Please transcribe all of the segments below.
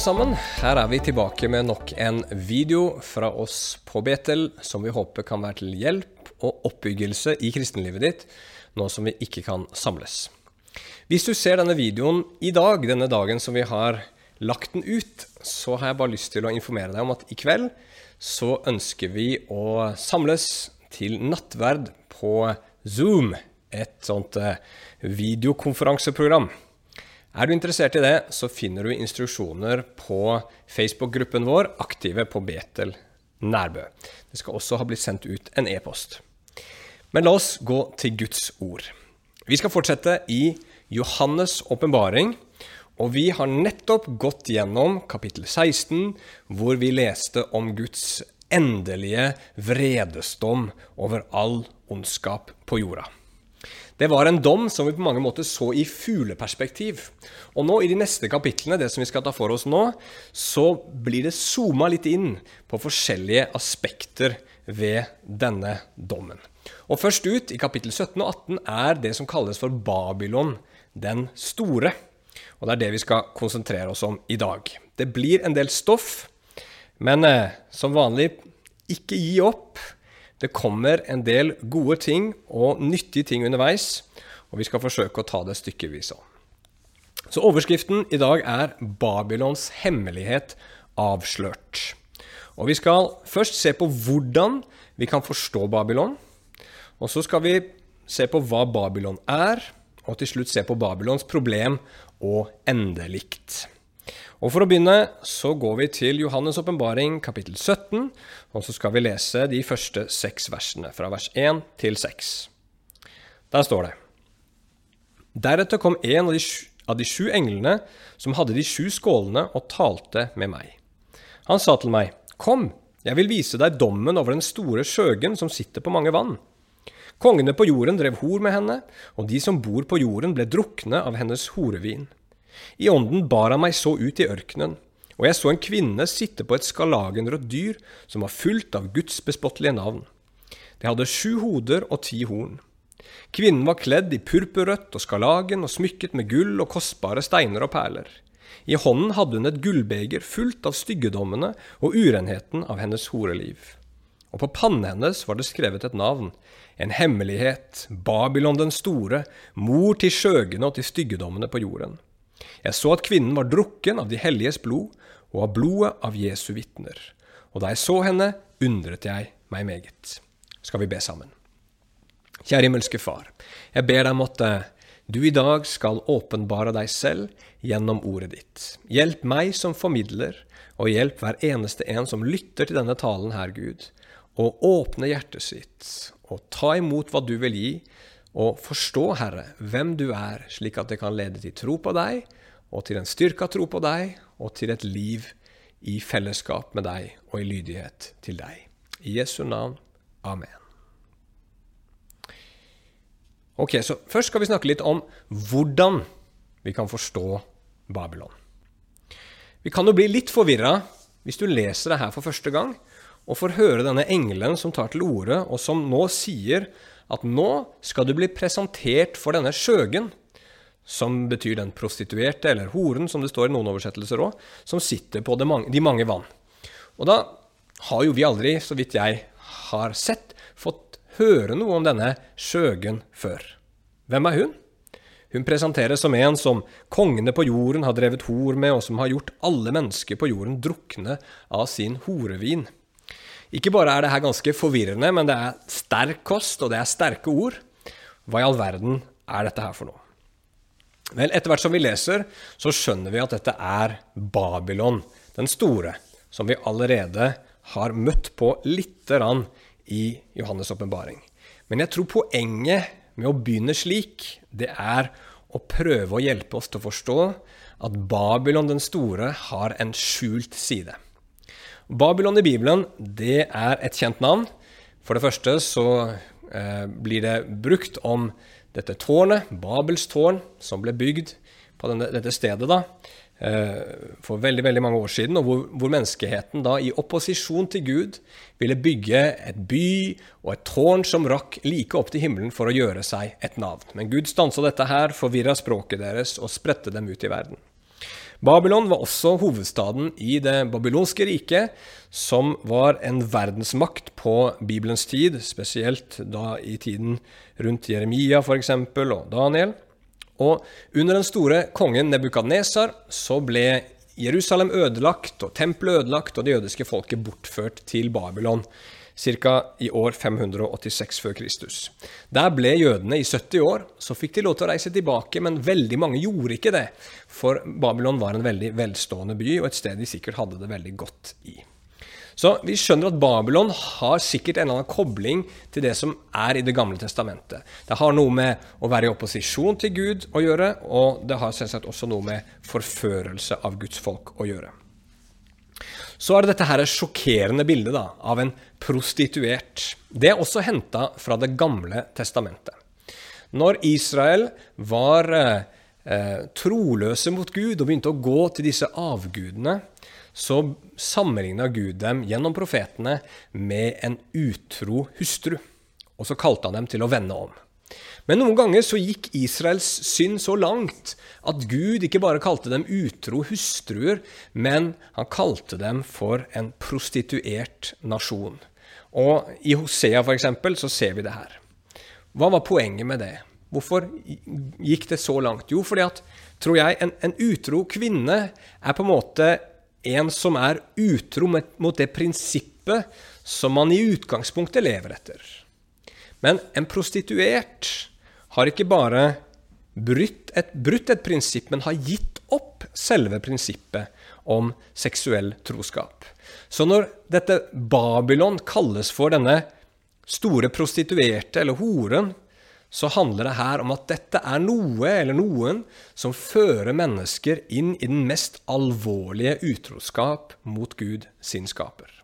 sammen. Her er vi tilbake med nok en video fra oss på Betel som vi håper kan være til hjelp og oppbyggelse i kristenlivet ditt, nå som vi ikke kan samles. Hvis du ser denne videoen i dag, denne dagen som vi har lagt den ut, så har jeg bare lyst til å informere deg om at i kveld så ønsker vi å samles til nattverd på Zoom, et sånt eh, videokonferanseprogram. Er du interessert i det, så finner du instruksjoner på Facebook-gruppen vår, Aktive på Betel Nærbø. Det skal også ha blitt sendt ut en e-post. Men la oss gå til Guds ord. Vi skal fortsette i Johannes' åpenbaring, og vi har nettopp gått gjennom kapittel 16, hvor vi leste om Guds endelige vredesdom over all ondskap på jorda. Det var en dom som vi på mange måter så i fugleperspektiv. Og nå i de neste kapitlene, det som vi skal ta for oss nå, så blir det zooma litt inn på forskjellige aspekter ved denne dommen. Og først ut i kapittel 17 og 18 er det som kalles for Babylon den store. Og det er det vi skal konsentrere oss om i dag. Det blir en del stoff, men eh, som vanlig, ikke gi opp. Det kommer en del gode ting og nyttige ting underveis, og vi skal forsøke å ta det stykkevis òg. Så overskriften i dag er 'Babylons hemmelighet avslørt'. Og Vi skal først se på hvordan vi kan forstå Babylon. Og så skal vi se på hva Babylon er, og til slutt se på Babylons problem og endelikt. Og For å begynne så går vi til Johannes' åpenbaring kapittel 17, og så skal vi lese de første seks versene, fra vers 1 til 6. Der står det Deretter kom en av de, av de sju englene som hadde de sju skålene, og talte med meg. Han sa til meg, Kom, jeg vil vise deg dommen over den store skjøgen som sitter på mange vann. Kongene på jorden drev hor med henne, og de som bor på jorden, ble drukne av hennes horevin. I ånden bar han meg så ut i ørkenen, og jeg så en kvinne sitte på et skarlagenrødt dyr som var fullt av Guds bespottelige navn. Det hadde sju hoder og ti horn. Kvinnen var kledd i purpurrødt og skarlagen og smykket med gull og kostbare steiner og perler. I hånden hadde hun et gullbeger fullt av styggedommene og urenheten av hennes horeliv. Og på pannen hennes var det skrevet et navn, en hemmelighet, Babylon den store, mor til skjøgene og til styggedommene på jorden. Jeg så at kvinnen var drukken av de helliges blod og av blodet av Jesu vitner. Og da jeg så henne, undret jeg meg meget. Skal vi be sammen? Kjære himmelske Far. Jeg ber deg at du i dag skal åpenbare deg selv gjennom ordet ditt. Hjelp meg som formidler, og hjelp hver eneste en som lytter til denne talen her, Gud, å åpne hjertet sitt og ta imot hva du vil gi, og forstå, Herre, hvem du er, slik at det kan lede til tro på deg, og til en styrka tro på deg, og til et liv i fellesskap med deg og i lydighet til deg. I Jesu navn. Amen. Ok, så Først skal vi snakke litt om hvordan vi kan forstå Babylon. Vi kan jo bli litt forvirra hvis du leser det her for første gang og får høre denne engelen som tar til orde, og som nå sier at nå skal du bli presentert for denne skjøgen, som betyr den prostituerte, eller horen, som det står i noen oversettelser òg, som sitter på de mange, vann. Og da har jo vi aldri, så vidt jeg har sett, fått høre noe om denne skjøgen før. Hvem er hun? Hun presenteres som en som kongene på jorden har drevet hor med, og som har gjort alle mennesker på jorden drukne av sin horevin. Ikke bare er det her ganske forvirrende, men det er sterk kost, og det er sterke ord. Hva i all verden er dette her for noe? Vel, etter hvert som vi leser, så skjønner vi at dette er Babylon den store, som vi allerede har møtt på lite grann i Johannes' åpenbaring. Men jeg tror poenget med å begynne slik, det er å prøve å hjelpe oss til å forstå at Babylon den store har en skjult side. Babylon i Bibelen det er et kjent navn. For det første så eh, blir det brukt om dette tårnet, Babels tårn, som ble bygd på denne, dette stedet da, eh, for veldig veldig mange år siden, og hvor, hvor, menneskeheten da i opposisjon til Gud ville bygge et by og et tårn som rakk like opp til himmelen for å gjøre seg et navn. Men Gud stansa dette her, forvirra språket deres og spredte dem ut i verden. Babylon var også hovedstaden i det babylonske riket, som var en verdensmakt på Bibelens tid, spesielt da i tiden rundt Jeremia f.eks. og Daniel. Og under den store kongen Nebukadnesar så ble Jerusalem ødelagt og tempelet ødelagt og det jødiske folket bortført til Babylon ca. i år 586 før Kristus. Der ble jødene i 70 år. Så fikk de lov til å reise tilbake, men veldig mange gjorde ikke det. For Babylon var en veldig velstående by, og et sted de sikkert hadde det veldig godt i. Så vi skjønner at Babylon har sikkert en eller annen kobling til det som er i Det gamle testamentet. Det har noe med å være i opposisjon til Gud å gjøre, og det har selvsagt også noe med forførelse av Guds folk å gjøre. Så er det dette her sjokkerende bildet da, av en prostituert. Det er også henta fra Det gamle testamentet. Når Israel var eh, eh troløse mot Gud og begynte å gå til disse avgudene, så sammenligna Gud dem gjennom profetene med en utro hustru. Og så kalte han dem til å vende om. Men noen ganger så gikk Israels synd så langt at Gud ikke bare kalte dem utro hustruer, men han kalte dem for en prostituert nasjon. Og i Hosea f.eks. så ser vi det her. Hva var poenget med det? Hvorfor gikk det så langt? Jo, fordi at, tror jeg, en, en utro kvinne er på en måte en som er utro mot det prinsippet som man i utgangspunktet lever etter. Men en prostituert har ikke bare brutt et, brutt et prinsipp, men har gitt opp selve prinsippet om seksuell troskap. Så når dette Babylon kalles for denne store prostituerte, eller horen, så handler det her om at dette er noe eller noen som fører mennesker inn i den mest alvorlige utroskap mot Gud, sin skaper.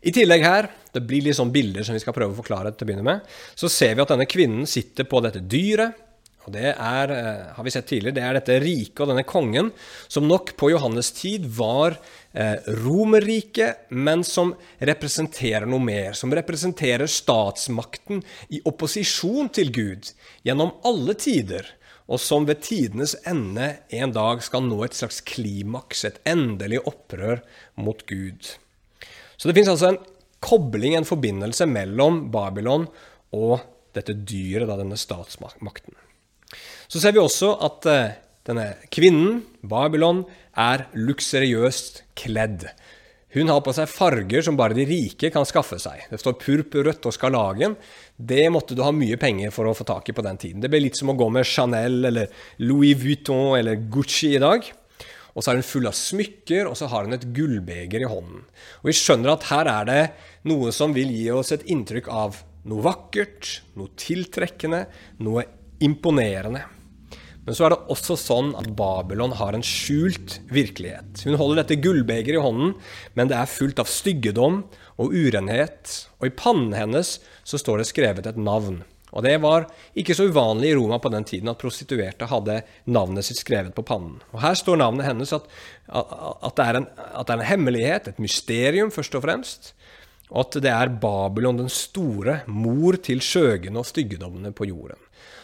I tillegg her, det blir litt sånn bilder som vi skal prøve å forklare til å begynne med, så ser vi at denne kvinnen sitter på dette dyret, og det er, eh, har vi sett tidligere, det er dette riket og denne kongen, som nok på Johannes tid var eh, Romerriket, men som representerer noe mer. Som representerer statsmakten i opposisjon til Gud gjennom alle tider. Og som ved tidenes ende en dag skal nå et slags klimaks, et endelig opprør mot Gud. Så det fins altså en kobling, en forbindelse mellom Babylon og dette dyret, da, denne statsmakten. Så ser vi også at uh, denne kvinnen, Babylon, er luksuriøst kledd. Hun har på seg farger som bare de rike kan skaffe seg. Det står purpurrødt og skarlagen. Det måtte du ha mye penger for å få tak i på den tiden. Det ble litt som å gå med Chanel eller Louis Vuitton eller Gucci i dag. Og så er hun full av smykker, og så har hun et gullbeger i hånden. Og vi skjønner at her er det noe som vil gi oss et inntrykk av noe vakkert, noe tiltrekkende, noe imponerende. Men så er det også sånn at Babylon har en skjult virkelighet. Hun holder dette gullbegeret i hånden, men det er fullt av styggedom og urenhet. Og i pannen hennes så står det skrevet et navn. Og det var ikke så uvanlig i Roma på den tiden at prostituerte hadde navnet sitt skrevet på pannen. Og her står navnet hennes at, at, det en, at, det er en, hemmelighet, et mysterium først og fremst. Og at det er Babylon den store, mor til skjøgene og styggedommene på jorden.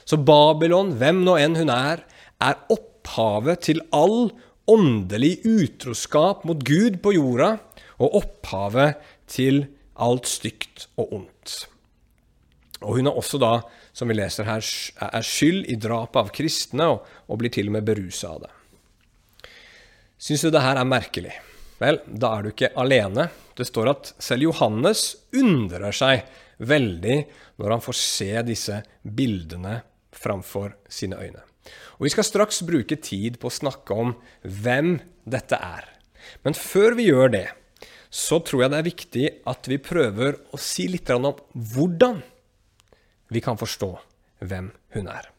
Så Babylon, hvem nå enn hun er, er opphavet til all åndelig utroskap mot Gud på jorda, og opphavet til alt stygt og ondt. Og hun er også da, som vi leser her, er skyld i drapet av kristne, og, og blir til og med berusa av det. Syns du det her er merkelig? Vel, da er du ikke alene. Det står at selv Johannes undrer seg veldig når han får se disse bildene framfor sine øyne. Og Vi skal straks bruke tid på å snakke om hvem dette er. Men før vi gjør det, så tror jeg det er viktig at vi prøver å si litt om hvordan vi kan forstå hvem hun er.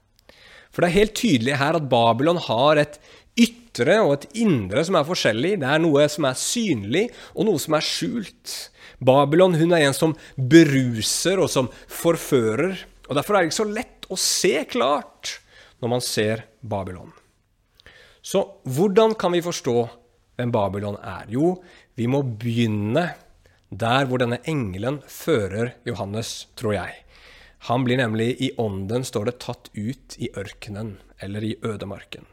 For det er helt tydelig her at Babylon har et ytre og et indre som er forskjellig. Det er noe som er synlig, og noe som er skjult. Babylon hun er en som beruser og som forfører. og Derfor er det ikke så lett å se klart når man ser Babylon. Så hvordan kan vi forstå hvem Babylon er? Jo, vi må begynne der hvor denne engelen fører Johannes, tror jeg. Han blir nemlig i ånden, står det, tatt ut i ørkenen eller i ødemarken.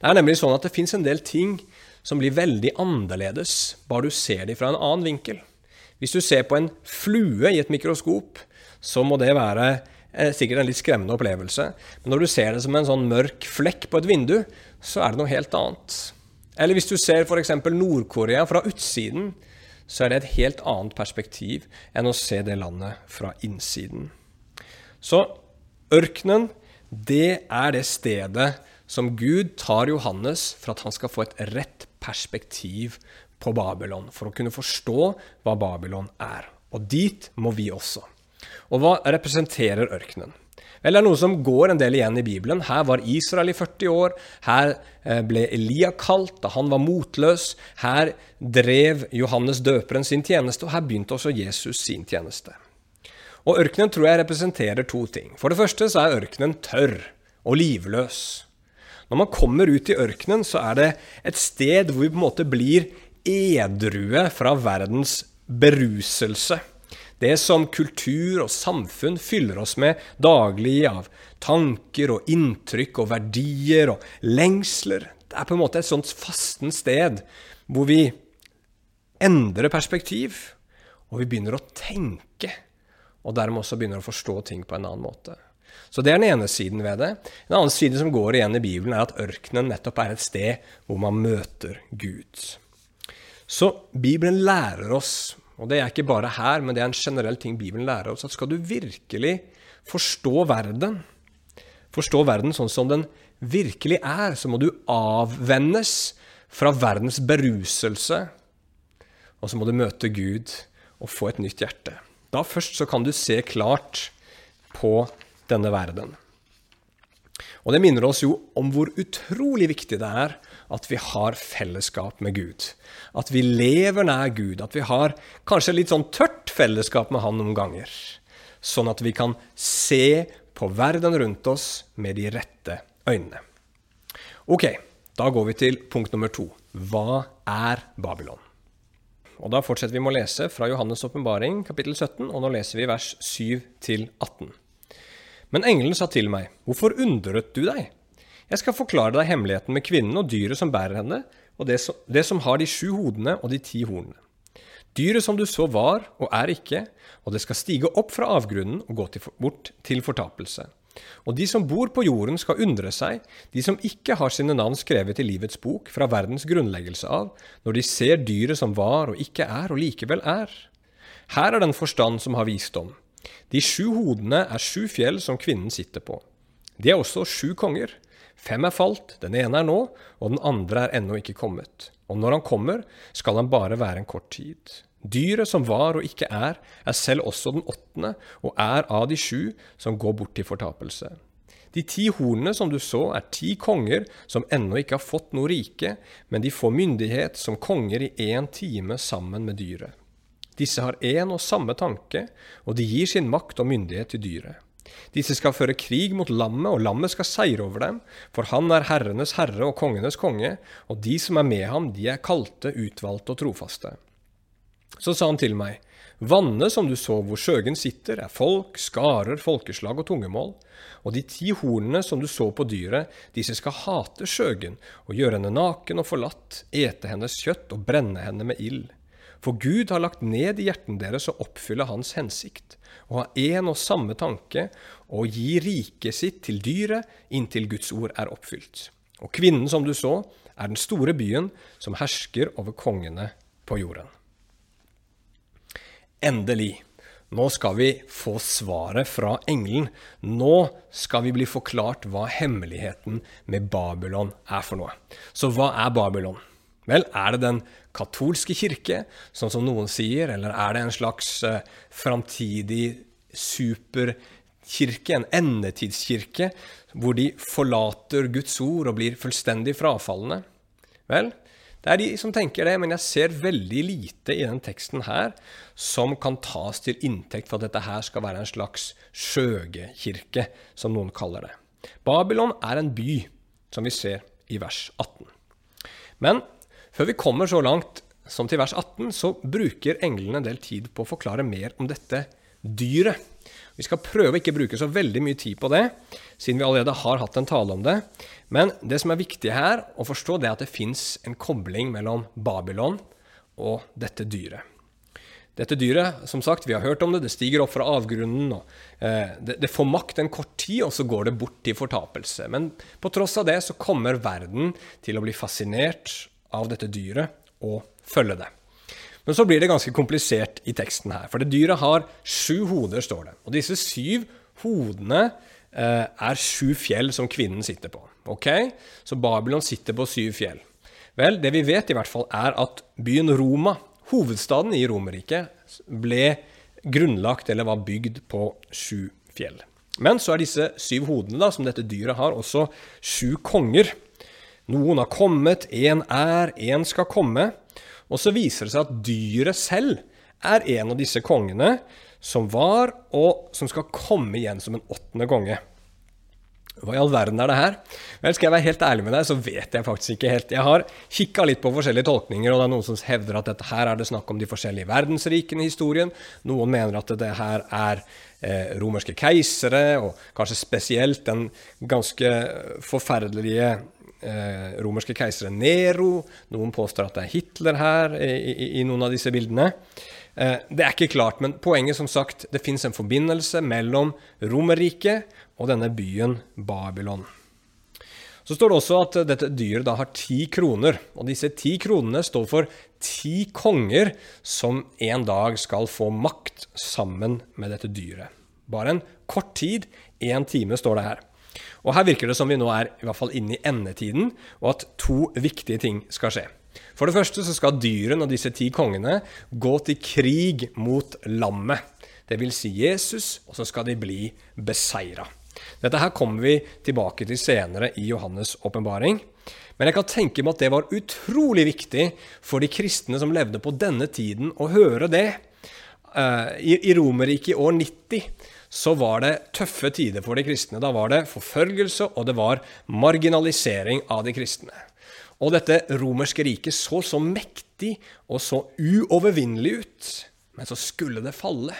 Det er nemlig sånn at det fins en del ting som blir veldig annerledes bare du ser dem fra en annen vinkel. Hvis du ser på en flue i et mikroskop, så må det være eh, sikkert en litt skremmende opplevelse. Men når du ser det som en sånn mørk flekk på et vindu, så er det noe helt annet. Eller hvis du ser f.eks. Nord-Korea fra utsiden, så er det et helt annet perspektiv enn å se det landet fra innsiden. Så ørkenen, det er det stedet som Gud tar Johannes for at han skal få et rett perspektiv på Babylon, for å kunne forstå hva Babylon er. Og dit må vi også. Og hva representerer ørkenen? Vel, det er noe som går en del igjen i Bibelen. Her var Israel i 40 år. Her eh, ble Elia kalt da han var motløs. Her drev Johannes døperen sin tjeneste, og her begynte også Jesus sin tjeneste. Og ørkenen tror jeg representerer to ting. For det første så er ørkenen tørr og livløs. Når man kommer ut i ørkenen, så er det et sted hvor vi på en måte blir edrue fra verdens beruselse. Det som kultur og samfunn fyller oss med daglig av tanker og inntrykk og verdier og lengsler. Det er på en måte et sånt fasten sted hvor vi endrer perspektiv, og vi begynner å tenke, og dermed også begynner å forstå ting på en annen måte. Så det er den ene siden ved det. En annen side som går igjen i Bibelen, er at ørkenen nettopp er et sted hvor man møter Gud. Så Bibelen lærer oss, og det er ikke bare her, men det er en generell ting Bibelen lærer oss, at skal du virkelig forstå verden, forstå verden sånn som den virkelig er, så må du avvennes fra verdens beruselse, og så må du møte Gud og få et nytt hjerte. Da først så kan du se klart på denne verden. Og det minner oss jo om hvor utrolig viktig det er at vi har fellesskap med Gud. At vi lever nær Gud. At vi har kanskje litt sånn tørt fellesskap med Han noen ganger. Sånn at vi kan se på verden rundt oss med de rette øynene. Ok, da går vi til punkt nummer to. Hva er Babylon? Og Da fortsetter vi med å lese fra Johannes' åpenbaring, kapittel 17, og nå leser vi vers 7 til 18. Men engelen sa til meg, Hvorfor undret du deg? Jeg skal forklare deg hemmeligheten med kvinnen og dyret som bærer henne, og det som, det som har de sju hodene og de ti hornene. Dyret som du så var og er ikke, og det skal stige opp fra avgrunnen og gå til, bort til fortapelse. Og de som bor på jorden skal undre seg, de som ikke har sine navn skrevet i livets bok fra verdens grunnleggelse av, når de ser dyret som var og ikke er og likevel er. Her er den forstand som har visdom. De sju hodene er sju fjell som kvinnen sitter på. De er også sju konger. Fem er falt, den ene er nå, og den andre er ennå ikke kommet. Og når han kommer, skal han bare være en kort tid. Dyret som var og ikke er, er selv også den åttende, og er av de sju som går bort til fortapelse. De ti hornene som du så, er ti konger som ennå ikke har fått noe rike, men de får myndighet som konger i én time sammen med dyret. Disse har én og samme tanke, og de gir sin makt og myndighet til dyret. Disse skal føre krig mot lammet, og lammet skal seire over dem, for han er herrenes herre og kongenes konge, og de som er med ham, de er kalte, utvalgte og trofaste. Så sa han til meg, Vannet som du så hvor skjøgen sitter, er folk, skarer, folkeslag og tungemål. Og de ti hornene som du så på dyret, disse skal hate skjøgen og gjøre henne naken og forlatt, ete hennes kjøtt og brenne henne med ild. For Gud har lagt ned i hjerten deres å oppfylle Hans hensikt, og ha én og samme tanke, å gi riket sitt til dyret inntil Guds ord er oppfylt. Og kvinnen som du så, er den store byen som hersker over kongene på jorden. Endelig. Nå skal vi få svaret fra engelen. Nå skal vi bli forklart hva hemmeligheten med Babylon er for noe. Så hva er Babylon? Vel, er det den katolske kirke, sånn som noen sier, eller er det en slags uh, framtidig superkirke, en endetidskirke, hvor de forlater Guds ord og blir fullstendig frafalne? Vel, det er de som tenker det, men jeg ser veldig lite i den teksten her som kan tas til inntekt for at dette her skal være en slags skjøgekirke, som noen kaller det. Babylon er en by, som vi ser i vers 18. Men før vi kommer så langt som til vers 18, så bruker englene en del tid på å forklare mer om dette dyret. Vi skal prøve å ikke bruke så veldig mye tid på det, siden vi allerede har hatt en tale om det. Men det som er viktig her å forstå, det er at det fins en kobling mellom Babylon og dette dyret. Dette dyret, som sagt, vi har hørt om det, det stiger opp fra avgrunnen. og eh, det, det, får makt en kort tid, og så går det bort til fortapelse. Men på tross av det så kommer verden til å bli fascinert av dette dyret og følge det. Men så blir det ganske komplisert i teksten her. For det dyret har sju hoder, står det. Og disse syv hodene eh, er sju fjell som kvinnen sitter på. Ok? Så Babylon sitter på syv fjell. Vel, det vi vet i hvert fall, er at byen Roma, hovedstaden i Romerriket, ble grunnlagt eller var bygd på sju fjell. Men så er disse syv hodene da, som dette dyret har, også sju konger. Noen har kommet, én er, én skal komme. Og så viser det seg at dyret selv er en av disse kongene som var, og som skal komme igjen som en åttende konge. Hva i all verden er det her? Vel, Skal jeg være helt ærlig med deg, så vet jeg faktisk ikke helt. Jeg har kikka litt på forskjellige tolkninger, og det er noen som hevder at dette her er det snakk om de forskjellige verdensrikene i historien. Noen mener at det her er eh, romerske keisere, og kanskje spesielt den ganske forferdelige eh, romerske keiseren Nero. Noen påstår at det er Hitler her i, i, i noen av disse bildene. Eh, det er ikke klart, men poenget som sagt, det fins en forbindelse mellom Romerriket og denne byen Babylon. Så står det også at dette dyret da har ti kroner. Og disse ti kronene står for ti konger som en dag skal få makt sammen med dette dyret. Bare en kort tid, én time, står det her. Og Her virker det som vi nå er i hvert fall inne i endetiden, og at to viktige ting skal skje. For det første så skal dyrene og disse ti kongene gå til krig mot lammet. Det vil si Jesus, og så skal de bli beseira. Dette her kommer vi tilbake til senere i Johannes' åpenbaring. Men jeg kan tenke meg at det var utrolig viktig for de kristne som levde på denne tiden, å høre det. I, i Romerriket i år 90 så var det tøffe tider for de kristne. Da var det forfølgelse, og det var marginalisering av de kristne. Og dette romerske riket så så mektig og så uovervinnelig ut. Men så skulle det falle.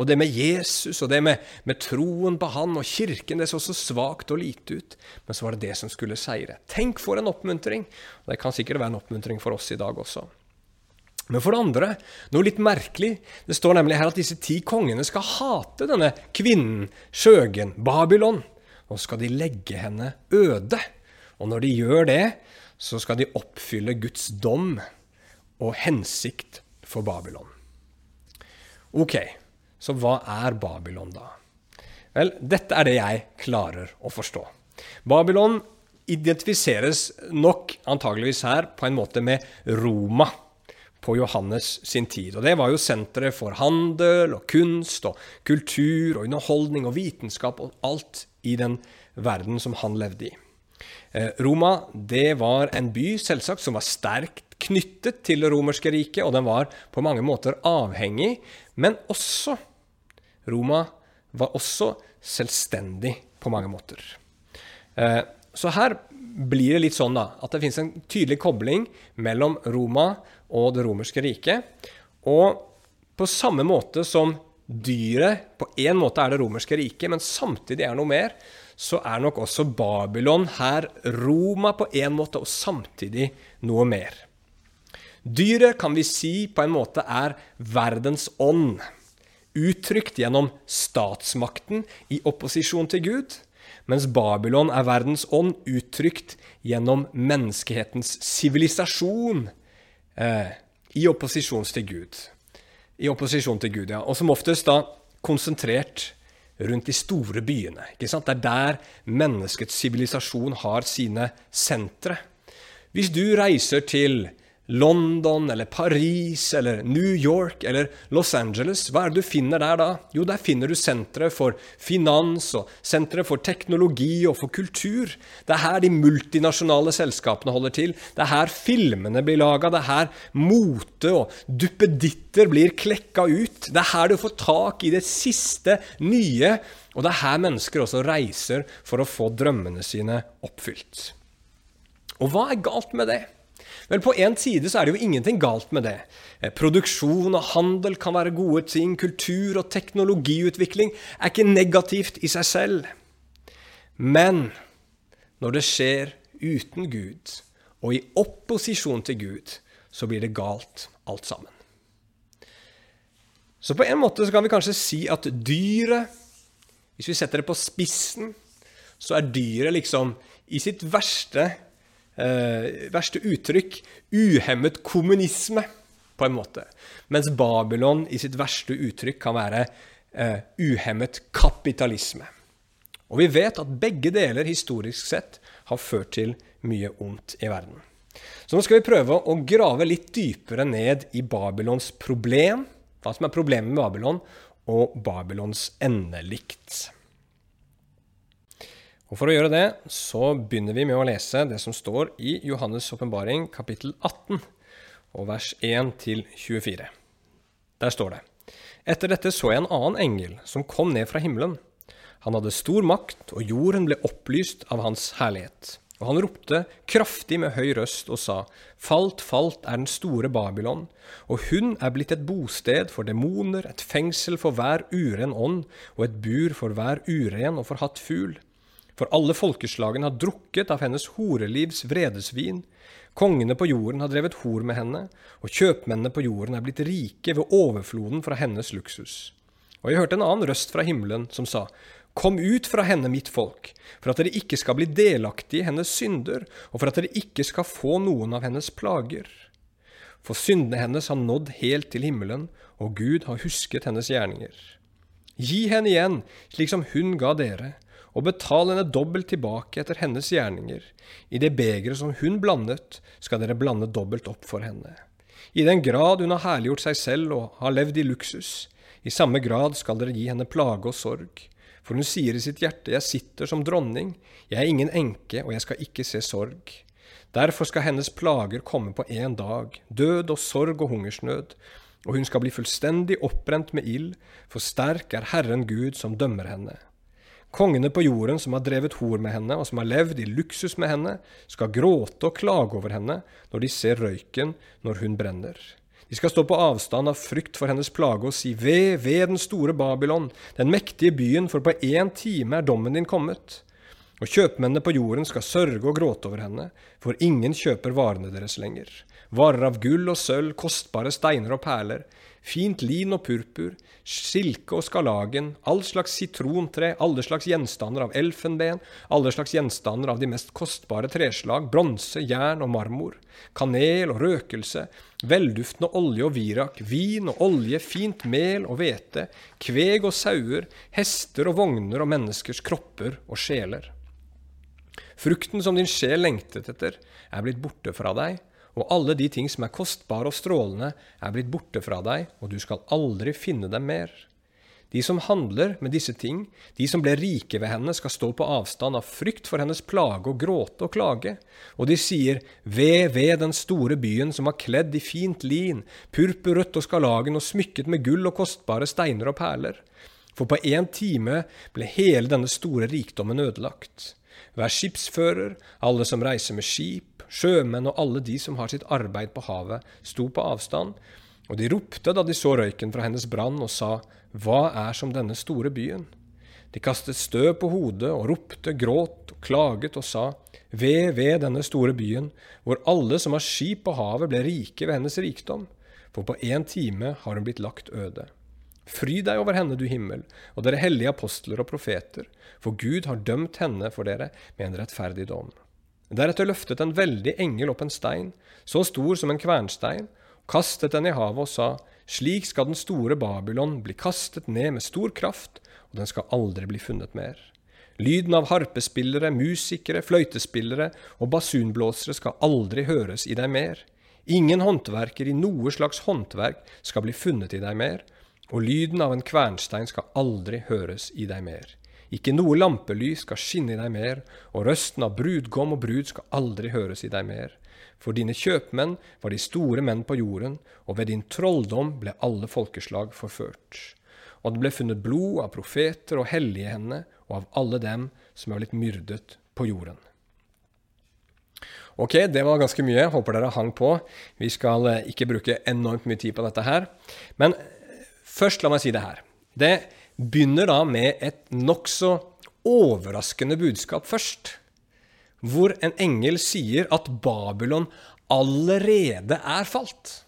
Og det med Jesus og det med, med, troen på han og kirken, det så så svakt og lite ut. Men så var det det som skulle seire. Tenk for en oppmuntring! Og det kan sikkert være en oppmuntring for oss i dag også. Men for det andre, noe litt merkelig. Det står nemlig her at disse ti kongene skal hate denne kvinnen, skjøgen, Babylon. Nå skal de legge henne øde. Og når de gjør det, så skal de oppfylle Guds dom og hensikt for Babylon. Ok, så hva er Babylon, da? Vel, dette er det jeg klarer å forstå. Babylon identifiseres nok antageligvis her på en måte med Roma på Johannes sin tid. Og Det var jo senteret for handel og kunst og kultur og underholdning og vitenskap og alt i den verden som han levde i. Eh, Roma det var en by selvsagt som var sterkt knyttet til det romerske riket, og den var på mange måter avhengig, men også Roma var også selvstendig på mange måter. Eh, så her blir det litt sånn da, at det finnes en tydelig kobling mellom Roma og det romerske riket. Og på samme måte som dyret på en måte er det romerske riket, men samtidig er noe mer, så er nok også Babylon her Roma på en måte, og samtidig noe mer. Dyret kan vi si på en måte er verdens ånd, uttrykt gjennom statsmakten i opposisjon til Gud, mens Babylon er verdens ånd uttrykt gjennom menneskehetens sivilisasjon eh, i opposisjon til Gud. I opposisjon til Gud, ja. Og som oftest da konsentrert rundt de store byene. Ikke sant? Det er der menneskets sivilisasjon har sine sentre. Hvis du reiser til London eller Paris eller New York eller Los Angeles, hva er det du finner der da? Jo, der finner du sentre for finans og sentre for teknologi og for kultur. Det er her de multinasjonale selskapene holder til. Det er her filmene blir laga. Det er her mote og duppeditter blir klekka ut. Det er her du får tak i det siste nye. Og det er her mennesker også reiser for å få drømmene sine oppfylt. Og hva er galt med det? Vel, på én side så er det jo ingenting galt med det. Eh, produksjon og handel kan være gode ting. Kultur og teknologiutvikling er ikke negativt i seg selv. Men når det skjer uten Gud, og i opposisjon til Gud, så blir det galt alt sammen. Så på en måte så kan vi kanskje si at dyret, hvis vi setter det på spissen, så er dyret liksom i sitt verste eh, verste uttrykk uhemmet kommunisme, på en måte. Mens Babylon i sitt verste uttrykk kan være eh, uhemmet kapitalisme. Og vi vet at begge deler historisk sett har ført til mye ondt i verden. Så nå skal vi prøve å grave litt dypere ned i Babylons problem, hva som er problemet med Babylon, og Babylons endelikt. Og For å gjøre det så begynner vi med å lese det som står i Johannes' åpenbaring kapittel 18 og vers 1-24. Der står det Etter dette så jeg en annen engel som kom ned fra himmelen. Han hadde stor makt, og jorden ble opplyst av hans herlighet. Og han ropte kraftig med høy røst og sa, Falt, falt er den store Babylon, og hun er blitt et bosted for demoner, et fengsel for hver uren ånd, og et bur for hver uren og forhatt fugl. For alle folkeslagene har drukket av hennes horelivs vredesvin. Kongene på jorden har drevet hor med henne, og kjøpmennene på jorden er blitt rike ved overfloden fra hennes luksus. Og jeg hørte en annen røst fra himmelen som sa, Kom ut fra henne, mitt folk, for at dere ikke skal bli delaktige i hennes synder, og for at dere ikke skal få noen av hennes plager. For syndene hennes har nådd helt til himmelen, og Gud har husket hennes gjerninger. Gi henne igjen, slik som hun ga dere, og betal henne dobbelt tilbake etter hennes gjerninger. I det begeret som hun blandet, skal dere blande dobbelt opp for henne. I den grad hun har herliggjort seg selv og har levd i luksus, i samme grad skal dere gi henne plage og sorg. For hun sier i sitt hjerte, jeg sitter som dronning, jeg er ingen enke, og jeg skal ikke se sorg. Derfor skal hennes plager komme på én dag, død og sorg og hungersnød, og hun skal bli fullstendig oppbrent med ild, for sterk er Herren Gud som dømmer henne. Kongene på jorden som har drevet hor med henne, og som har levd i luksus med henne, skal gråte og klage over henne når de ser røyken når hun brenner. De skal stå på avstand av frykt for hennes plage og si, Ved, ved den store Babylon, den mektige byen, for på én time er dommen din kommet. Og kjøpmennene på jorden skal sørge og gråte over henne, for ingen kjøper varene deres lenger. Varer av gull og sølv, kostbare steiner og perler, fint lin og purpur, silke og skalagen, all slags sitrontre, alle slags gjenstander av elfenben, alle slags gjenstander av de mest kostbare treslag, bronse, jern og marmor, kanel og røkelse, velduftende olje og virak, vin og olje, fint mel og hvete, kveg og sauer, hester og vogner og menneskers kropper og sjeler. Frukten som din sjel lengtet etter, er blitt borte fra deg, og alle de ting som er kostbare og strålende, er blitt borte fra deg, og du skal aldri finne dem mer. De som handler med disse ting, de som ble rike ved henne, skal stå på avstand av frykt for hennes plage og gråte og klage. Og de sier, Ved, ved den store byen som var kledd i fint lin, purpurrødt og skarlagen og smykket med gull og kostbare steiner og perler. For på én time ble hele denne store rikdommen ødelagt. Hver skipsfører, alle som reiser med skip, Sjømenn og alle de som har sitt arbeid på havet, sto på avstand, og de ropte da de så røyken fra hennes brann, og sa, Hva er som denne store byen? De kastet støv på hodet og ropte, gråt og klaget og sa, Ved, ved denne store byen, hvor alle som har skip på havet, ble rike ved hennes rikdom, for på én time har hun blitt lagt øde. Fry deg over henne, du himmel, og dere hellige apostler og profeter, for Gud har dømt henne for dere med en rettferdig dom. Deretter løftet en veldig engel opp en stein, så stor som en kvernstein, kastet den i havet og sa, slik skal den store Babylon bli kastet ned med stor kraft, og den skal aldri bli funnet mer. Lyden av harpespillere, musikere, fløytespillere og basunblåsere skal aldri høres i deg mer. Ingen håndverker i noe slags håndverk skal bli funnet i deg mer, og lyden av en kvernstein skal aldri høres i deg mer. Ikke noe lampelys skal skinne i deg mer, og røsten av brudgom og brud skal aldri høres i deg mer. For dine kjøpmenn var de store menn på jorden, og ved din trolldom ble alle folkeslag forført. Og det ble funnet blod av profeter og hellige henne, og av alle dem som er blitt myrdet på jorden. Ok, det var ganske mye. Håper dere hang på. Vi skal eh, ikke bruke enormt mye tid på dette her. Men eh, først, la meg si det her. Det begynner da med et nokså overraskende budskap først. Hvor en engel sier at Babylon allerede er falt.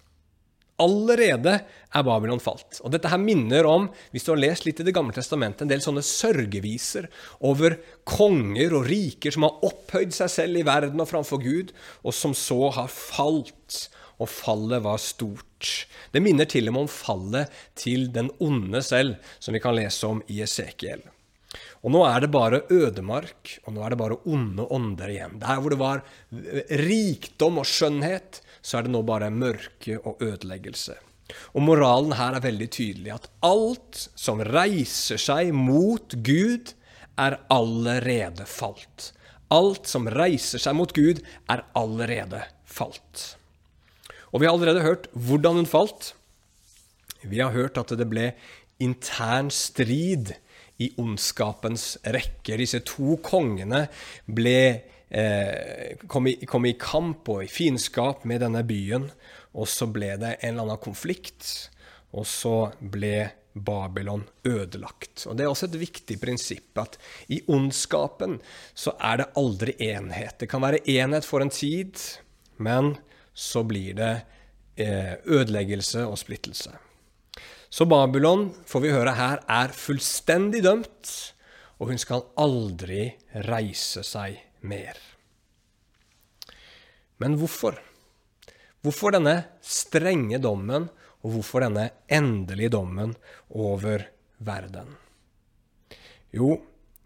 Allerede er Babylon falt. Og dette her minner om, hvis du har lest litt i Det gamle testamentet, en del sånne sørgeviser over konger og riker som har opphøyd seg selv i verden og framfor Gud, og som så har falt. Og fallet var stort. Det minner til og med om fallet til den onde selv, som vi kan lese om i Esekiel. Og nå er det bare ødemark, og nå er det bare onde ånder igjen. Der hvor det var rikdom og skjønnhet, så er det nå bare mørke og ødeleggelse. Og moralen her er veldig tydelig, at alt som reiser seg mot Gud, er allerede falt. Alt som reiser seg mot Gud, er allerede falt. Og vi har allerede hørt hvordan hun falt. Vi har hørt at det ble intern strid i ondskapens rekker. Disse to kongene ble eh, kom, i, kom, i, kamp og i fiendskap med denne byen. Og så ble det en eller annen konflikt, og så ble Babylon ødelagt. Og Det er også et viktig prinsipp at i ondskapen så er det aldri enhet. Det kan være enhet for en tid, men så blir det eh, ødeleggelse og splittelse. Så Babylon, får vi høre her, er fullstendig dømt, og hun skal aldri reise seg mer. Men hvorfor? Hvorfor denne strenge dommen, og hvorfor denne endelige dommen over verden? Jo,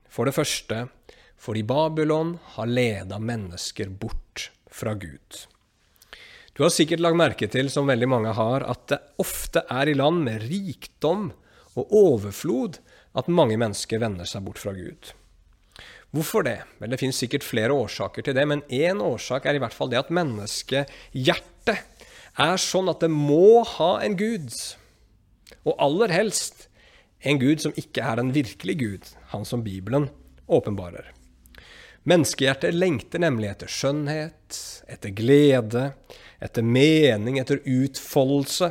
for det første fordi Babylon har leda mennesker bort fra Gud. Du har sikkert lagt merke til, som veldig mange har, at det ofte er i land med rikdom og overflod at mange mennesker vender seg bort fra Gud. Hvorfor det? Vel, Det finnes sikkert flere årsaker til det, men én årsak er i hvert fall det at menneskehjertet er sånn at det må ha en gud. Og aller helst en gud som ikke er en virkelig gud, han som Bibelen åpenbarer. Menneskehjertet lengter nemlig etter skjønnhet, etter glede, etter mening, etter utfoldelse,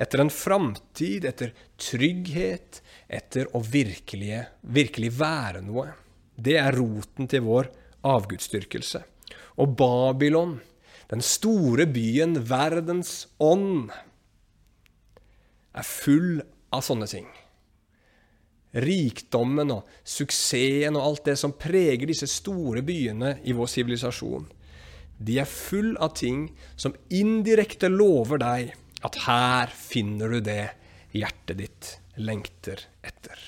etter en framtid, etter trygghet, etter å virkelig, virkelig være noe. Det er roten til vår avgudsdyrkelse. Og Babylon, den store byen, verdens ånd, er full av sånne ting. Rikdommen og suksessen og alt det som preger disse store byene i vår sivilisasjon, de er full av ting som indirekte lover deg at her finner du det hjertet ditt lengter etter.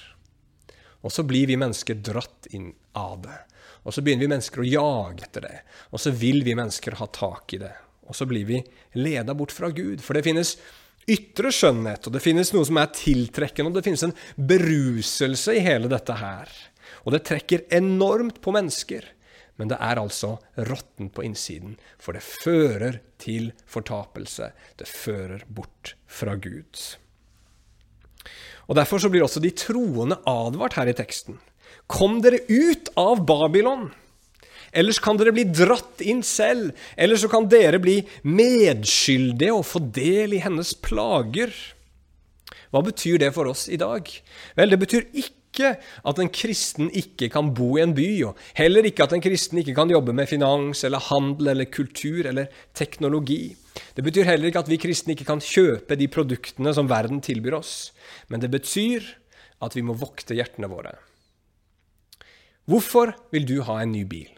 Og så blir vi mennesker dratt inn av det. Og så begynner vi mennesker å jage etter det. Og så vil vi mennesker ha tak i det. Og så blir vi leda bort fra Gud. For det finnes ytre skjønnhet, og det finnes noe som er tiltrekkende, og det finnes en beruselse i hele dette her. Og det trekker enormt på mennesker. Men det er altså råttent på innsiden, for det fører til fortapelse. Det fører bort fra Gud. Og Derfor så blir også de troende advart her i teksten. Kom dere ut av Babylon! Ellers kan dere bli dratt inn selv. Eller så kan dere bli medskyldige og få del i hennes plager. Hva betyr det for oss i dag? Vel, det betyr ikke at en kristen ikke kan bo i en by, og heller ikke at en kristen ikke kan jobbe med finans eller handel eller kultur eller teknologi. Det betyr heller ikke at vi kristne ikke kan kjøpe de produktene som verden tilbyr oss, men det betyr at vi må vokte hjertene våre. Hvorfor vil du ha en ny bil?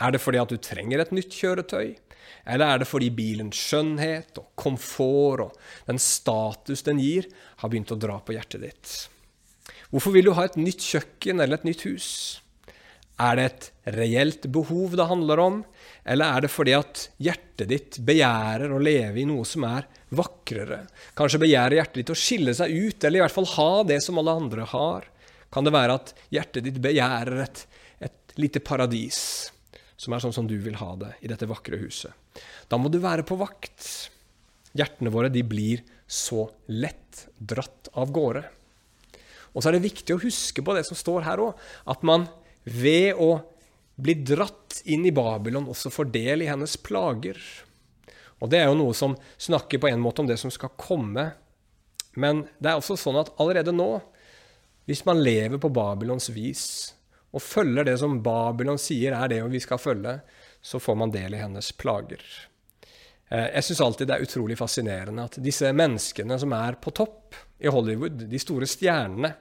Er det fordi at du trenger et nytt kjøretøy? Eller er det fordi bilens skjønnhet og komfort og den status den gir, har begynt å dra på hjertet ditt? Hvorfor vil du ha et nytt kjøkken eller et nytt hus? Er det et reelt behov det handler om, eller er det fordi at hjertet ditt begjærer å leve i noe som er vakrere? Kanskje begjærer hjertet ditt å skille seg ut, eller i hvert fall ha det som alle andre har? Kan det være at hjertet ditt begjærer et, et lite paradis, som er sånn som du vil ha det i dette vakre huset? Da må du være på vakt. Hjertene våre de blir så lett dratt av gårde. Og så er det viktig å huske på det som står her òg, at man ved å bli dratt inn i Babylon, også får del i hennes plager. Og det er jo noe som snakker på en måte om det som skal komme. Men det er også sånn at allerede nå, hvis man lever på Babylons vis, og følger det som Babylon sier er det vi skal følge, så får man del i hennes plager. Eh, jeg syns alltid det er utrolig fascinerende at disse menneskene som er på topp i Hollywood, de store stjernene,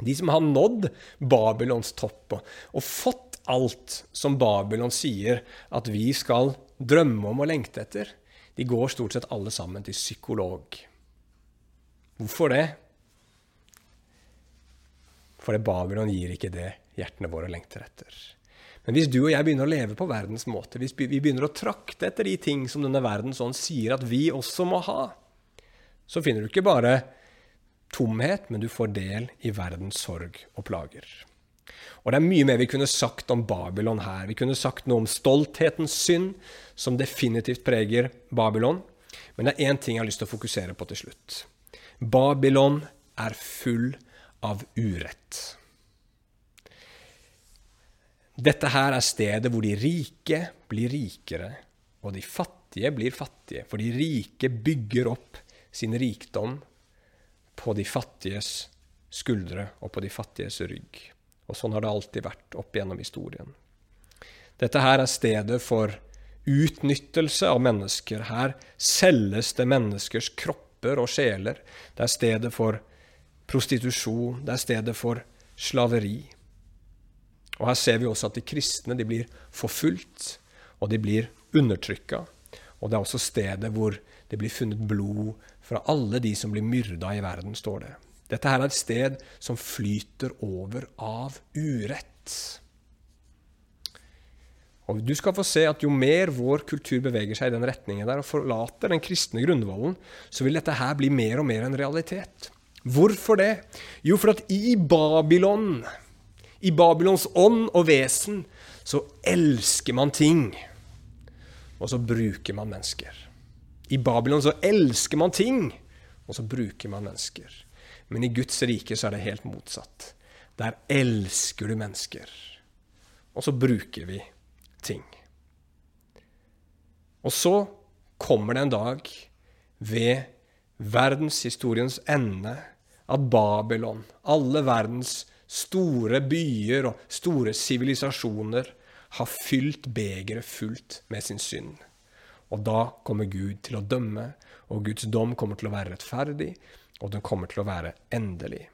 de som har nådd Babylons topp og, fått alt som Babylon sier at vi skal drømme om og lengte etter, de går stort sett alle sammen til psykolog. Hvorfor det? Fordi Babylon gir ikke det hjertene våre lengter etter. Men hvis du og jeg begynner å leve på verdens måte, hvis vi begynner å trakte etter de ting som denne verden ånd sier at vi også må ha, så finner du ikke bare tomhet, men du får del i verdens sorg og plager. Og det er mye mer vi kunne sagt om Babylon her. Vi kunne sagt noe om stolthetens synd, som definitivt preger Babylon. Men det er én ting jeg har lyst til å fokusere på til slutt. Babylon er full av urett. Dette her er stedet hvor de rike blir rikere, og de fattige blir fattige. For de rike bygger opp sin rikdom på de fattiges skuldre og på de fattiges rygg. Og sånn har det alltid vært opp gjennom historien. Dette her er stedet for utnyttelse av mennesker. Her selges det menneskers kropper og sjeler. Det er stedet for prostitusjon. Det er stedet for slaveri. Og Her ser vi også at de kristne de blir forfulgt, og de blir undertrykka. Og det er også stedet hvor det blir funnet blod fra alle de som blir myrda i verden, står det. Dette her er et sted som flyter over av urett. Og Du skal få se at jo mer vår kultur beveger seg i den retningen der og forlater den kristne grunnvollen, så vil dette her bli mer og mer en realitet. Hvorfor det? Jo, for at i Babylon i Babylons ånd og vesen så elsker man ting, og så bruker man mennesker. I Babylon så elsker man ting, og så bruker man mennesker. Men i Guds rike så er det helt motsatt. Der elsker du mennesker, og så bruker vi ting. Og så kommer det en dag ved verdenshistoriens ende at Babylon, alle verdens Store byer og store sivilisasjoner har fylt begeret fullt med sin synd. Og da kommer Gud til å dømme, og Guds dom kommer til å være rettferdig, og den kommer til å være endelig.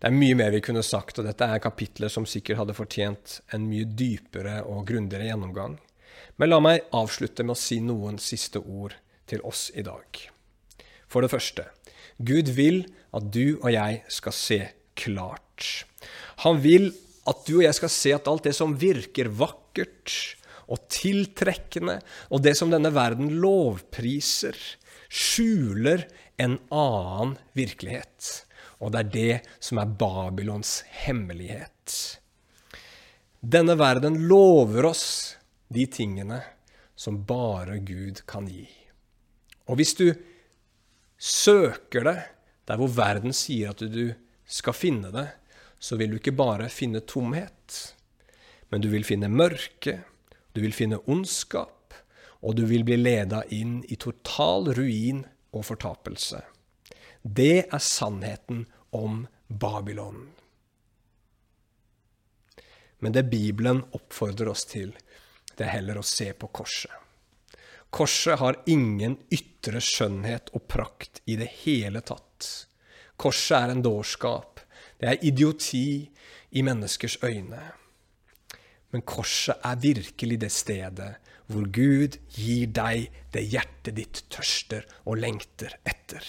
Det er mye mer vi kunne sagt, og dette er kapitler som sikkert hadde fortjent en mye dypere og grundigere gjennomgang. Men la meg avslutte med å si noen siste ord til oss i dag. For det første, Gud vil at du og jeg skal se klart. Han vil at du og jeg skal se at alt det som virker vakkert og tiltrekkende, og det som denne verden lovpriser, skjuler en annen virkelighet. Og det er det som er Babylons hemmelighet. Denne verden lover oss de tingene som bare Gud kan gi. Og hvis du søker det der hvor verden sier at du skal finne det, så vil du ikke bare finne tomhet, men du vil finne mørke, du vil finne ondskap, og du vil bli leda inn i total ruin og fortapelse. Det er sannheten om Babylon. Men det Bibelen oppfordrer oss til, det er heller å se på korset. Korset har ingen ytre skjønnhet og prakt i det hele tatt. Korset er en dårskap. Det er idioti i menneskers øyne. Men korset er virkelig det stedet hvor Gud gir deg det hjertet ditt tørster og lengter etter.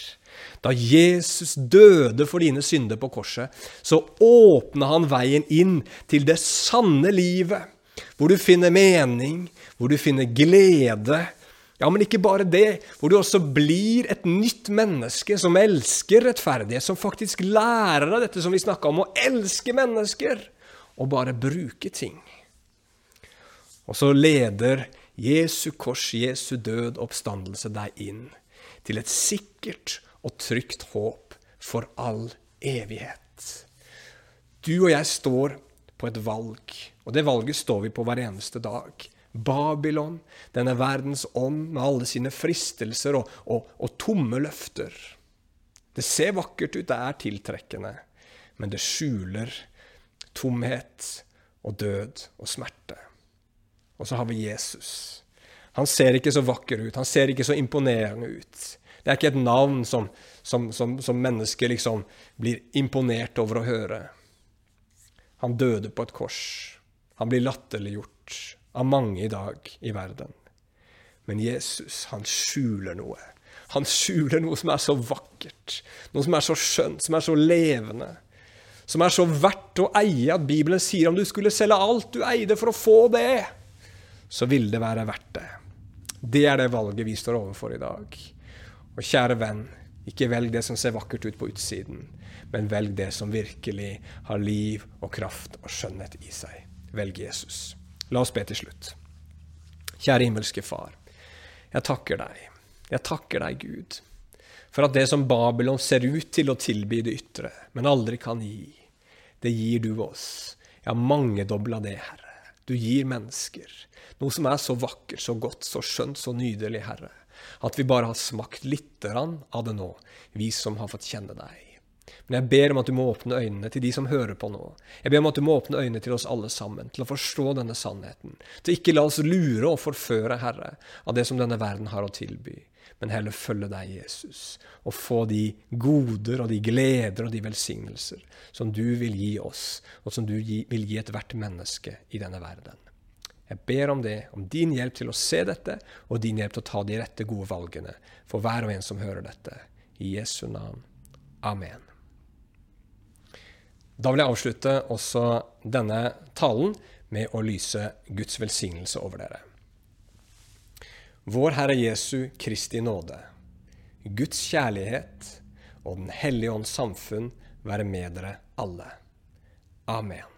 Da Jesus døde for dine synder på korset, så åpna han veien inn til det sanne livet, hvor du finner mening, hvor du finner glede, ja, men ikke bare det, hvor du også blir et nytt menneske som elsker rettferdighet, som faktisk lærer av dette som vi snakka om, å elske mennesker og bare bruke ting. Og så leder Jesu kors, Jesu død, oppstandelse deg inn til et sikkert og trygt håp for all evighet. Du og jeg står på et valg. Og det valget står vi på hver eneste dag. Babylon, denne verdens ånd med alle sine fristelser og, og, og tomme løfter. Det ser vakkert ut, det er tiltrekkende, men det skjuler tomhet og død og smerte. Og så har vi Jesus. Han ser ikke så vakker ut, han ser ikke så imponerende ut. Det er ikke et navn som, som, som, som mennesker liksom blir imponert over å høre. Han døde på et kors. Han blir latterliggjort av mange i dag i verden. Men Jesus, han skjuler noe. Han skjuler noe som er så vakkert, noe som er så skjønt, som er så levende. Som er så verdt å eie at Bibelen sier om du skulle selge alt du eide for å få det, så vil det være verdt det. Det er det valget vi står overfor i dag. Og kjære venn, ikke velg det som ser vakkert ut på utsiden, men velg det som virkelig har liv og kraft og skjønnhet i seg. Velg Jesus. La oss be til slutt. Kjære himmelske Far. Jeg takker deg. Jeg takker deg, Gud, for at det som Babylon ser ut til å tilby det ytre, men aldri kan gi, det gir du oss. Ja, mangedobla det, Herre. Du gir mennesker noe som er så vakkert, så godt, så skjønt, så nydelig, Herre, at vi bare har smakt litt av det nå, vi som har fått kjenne deg. Men jeg ber om at du må åpne øynene til de som hører på nå. Jeg ber om at du må åpne øynene til oss alle sammen, til å forstå denne sannheten. Til ikke la oss lure og forføre, Herre, av det som denne verden har å tilby, men heller følge deg, Jesus, og få de goder og de gleder og de velsignelser som du vil gi oss, og som du vil gi ethvert menneske i denne verden. Jeg ber om det, om din hjelp til å se dette, og din hjelp til å ta de rette, gode valgene for hver og en som hører dette. I Jesu navn. Amen. Da vil jeg avslutte også denne talen med å lyse Guds velsignelse over dere. Vår Herre Jesu Kristi nåde, Guds kjærlighet og Den hellige ånds samfunn være med dere alle. Amen.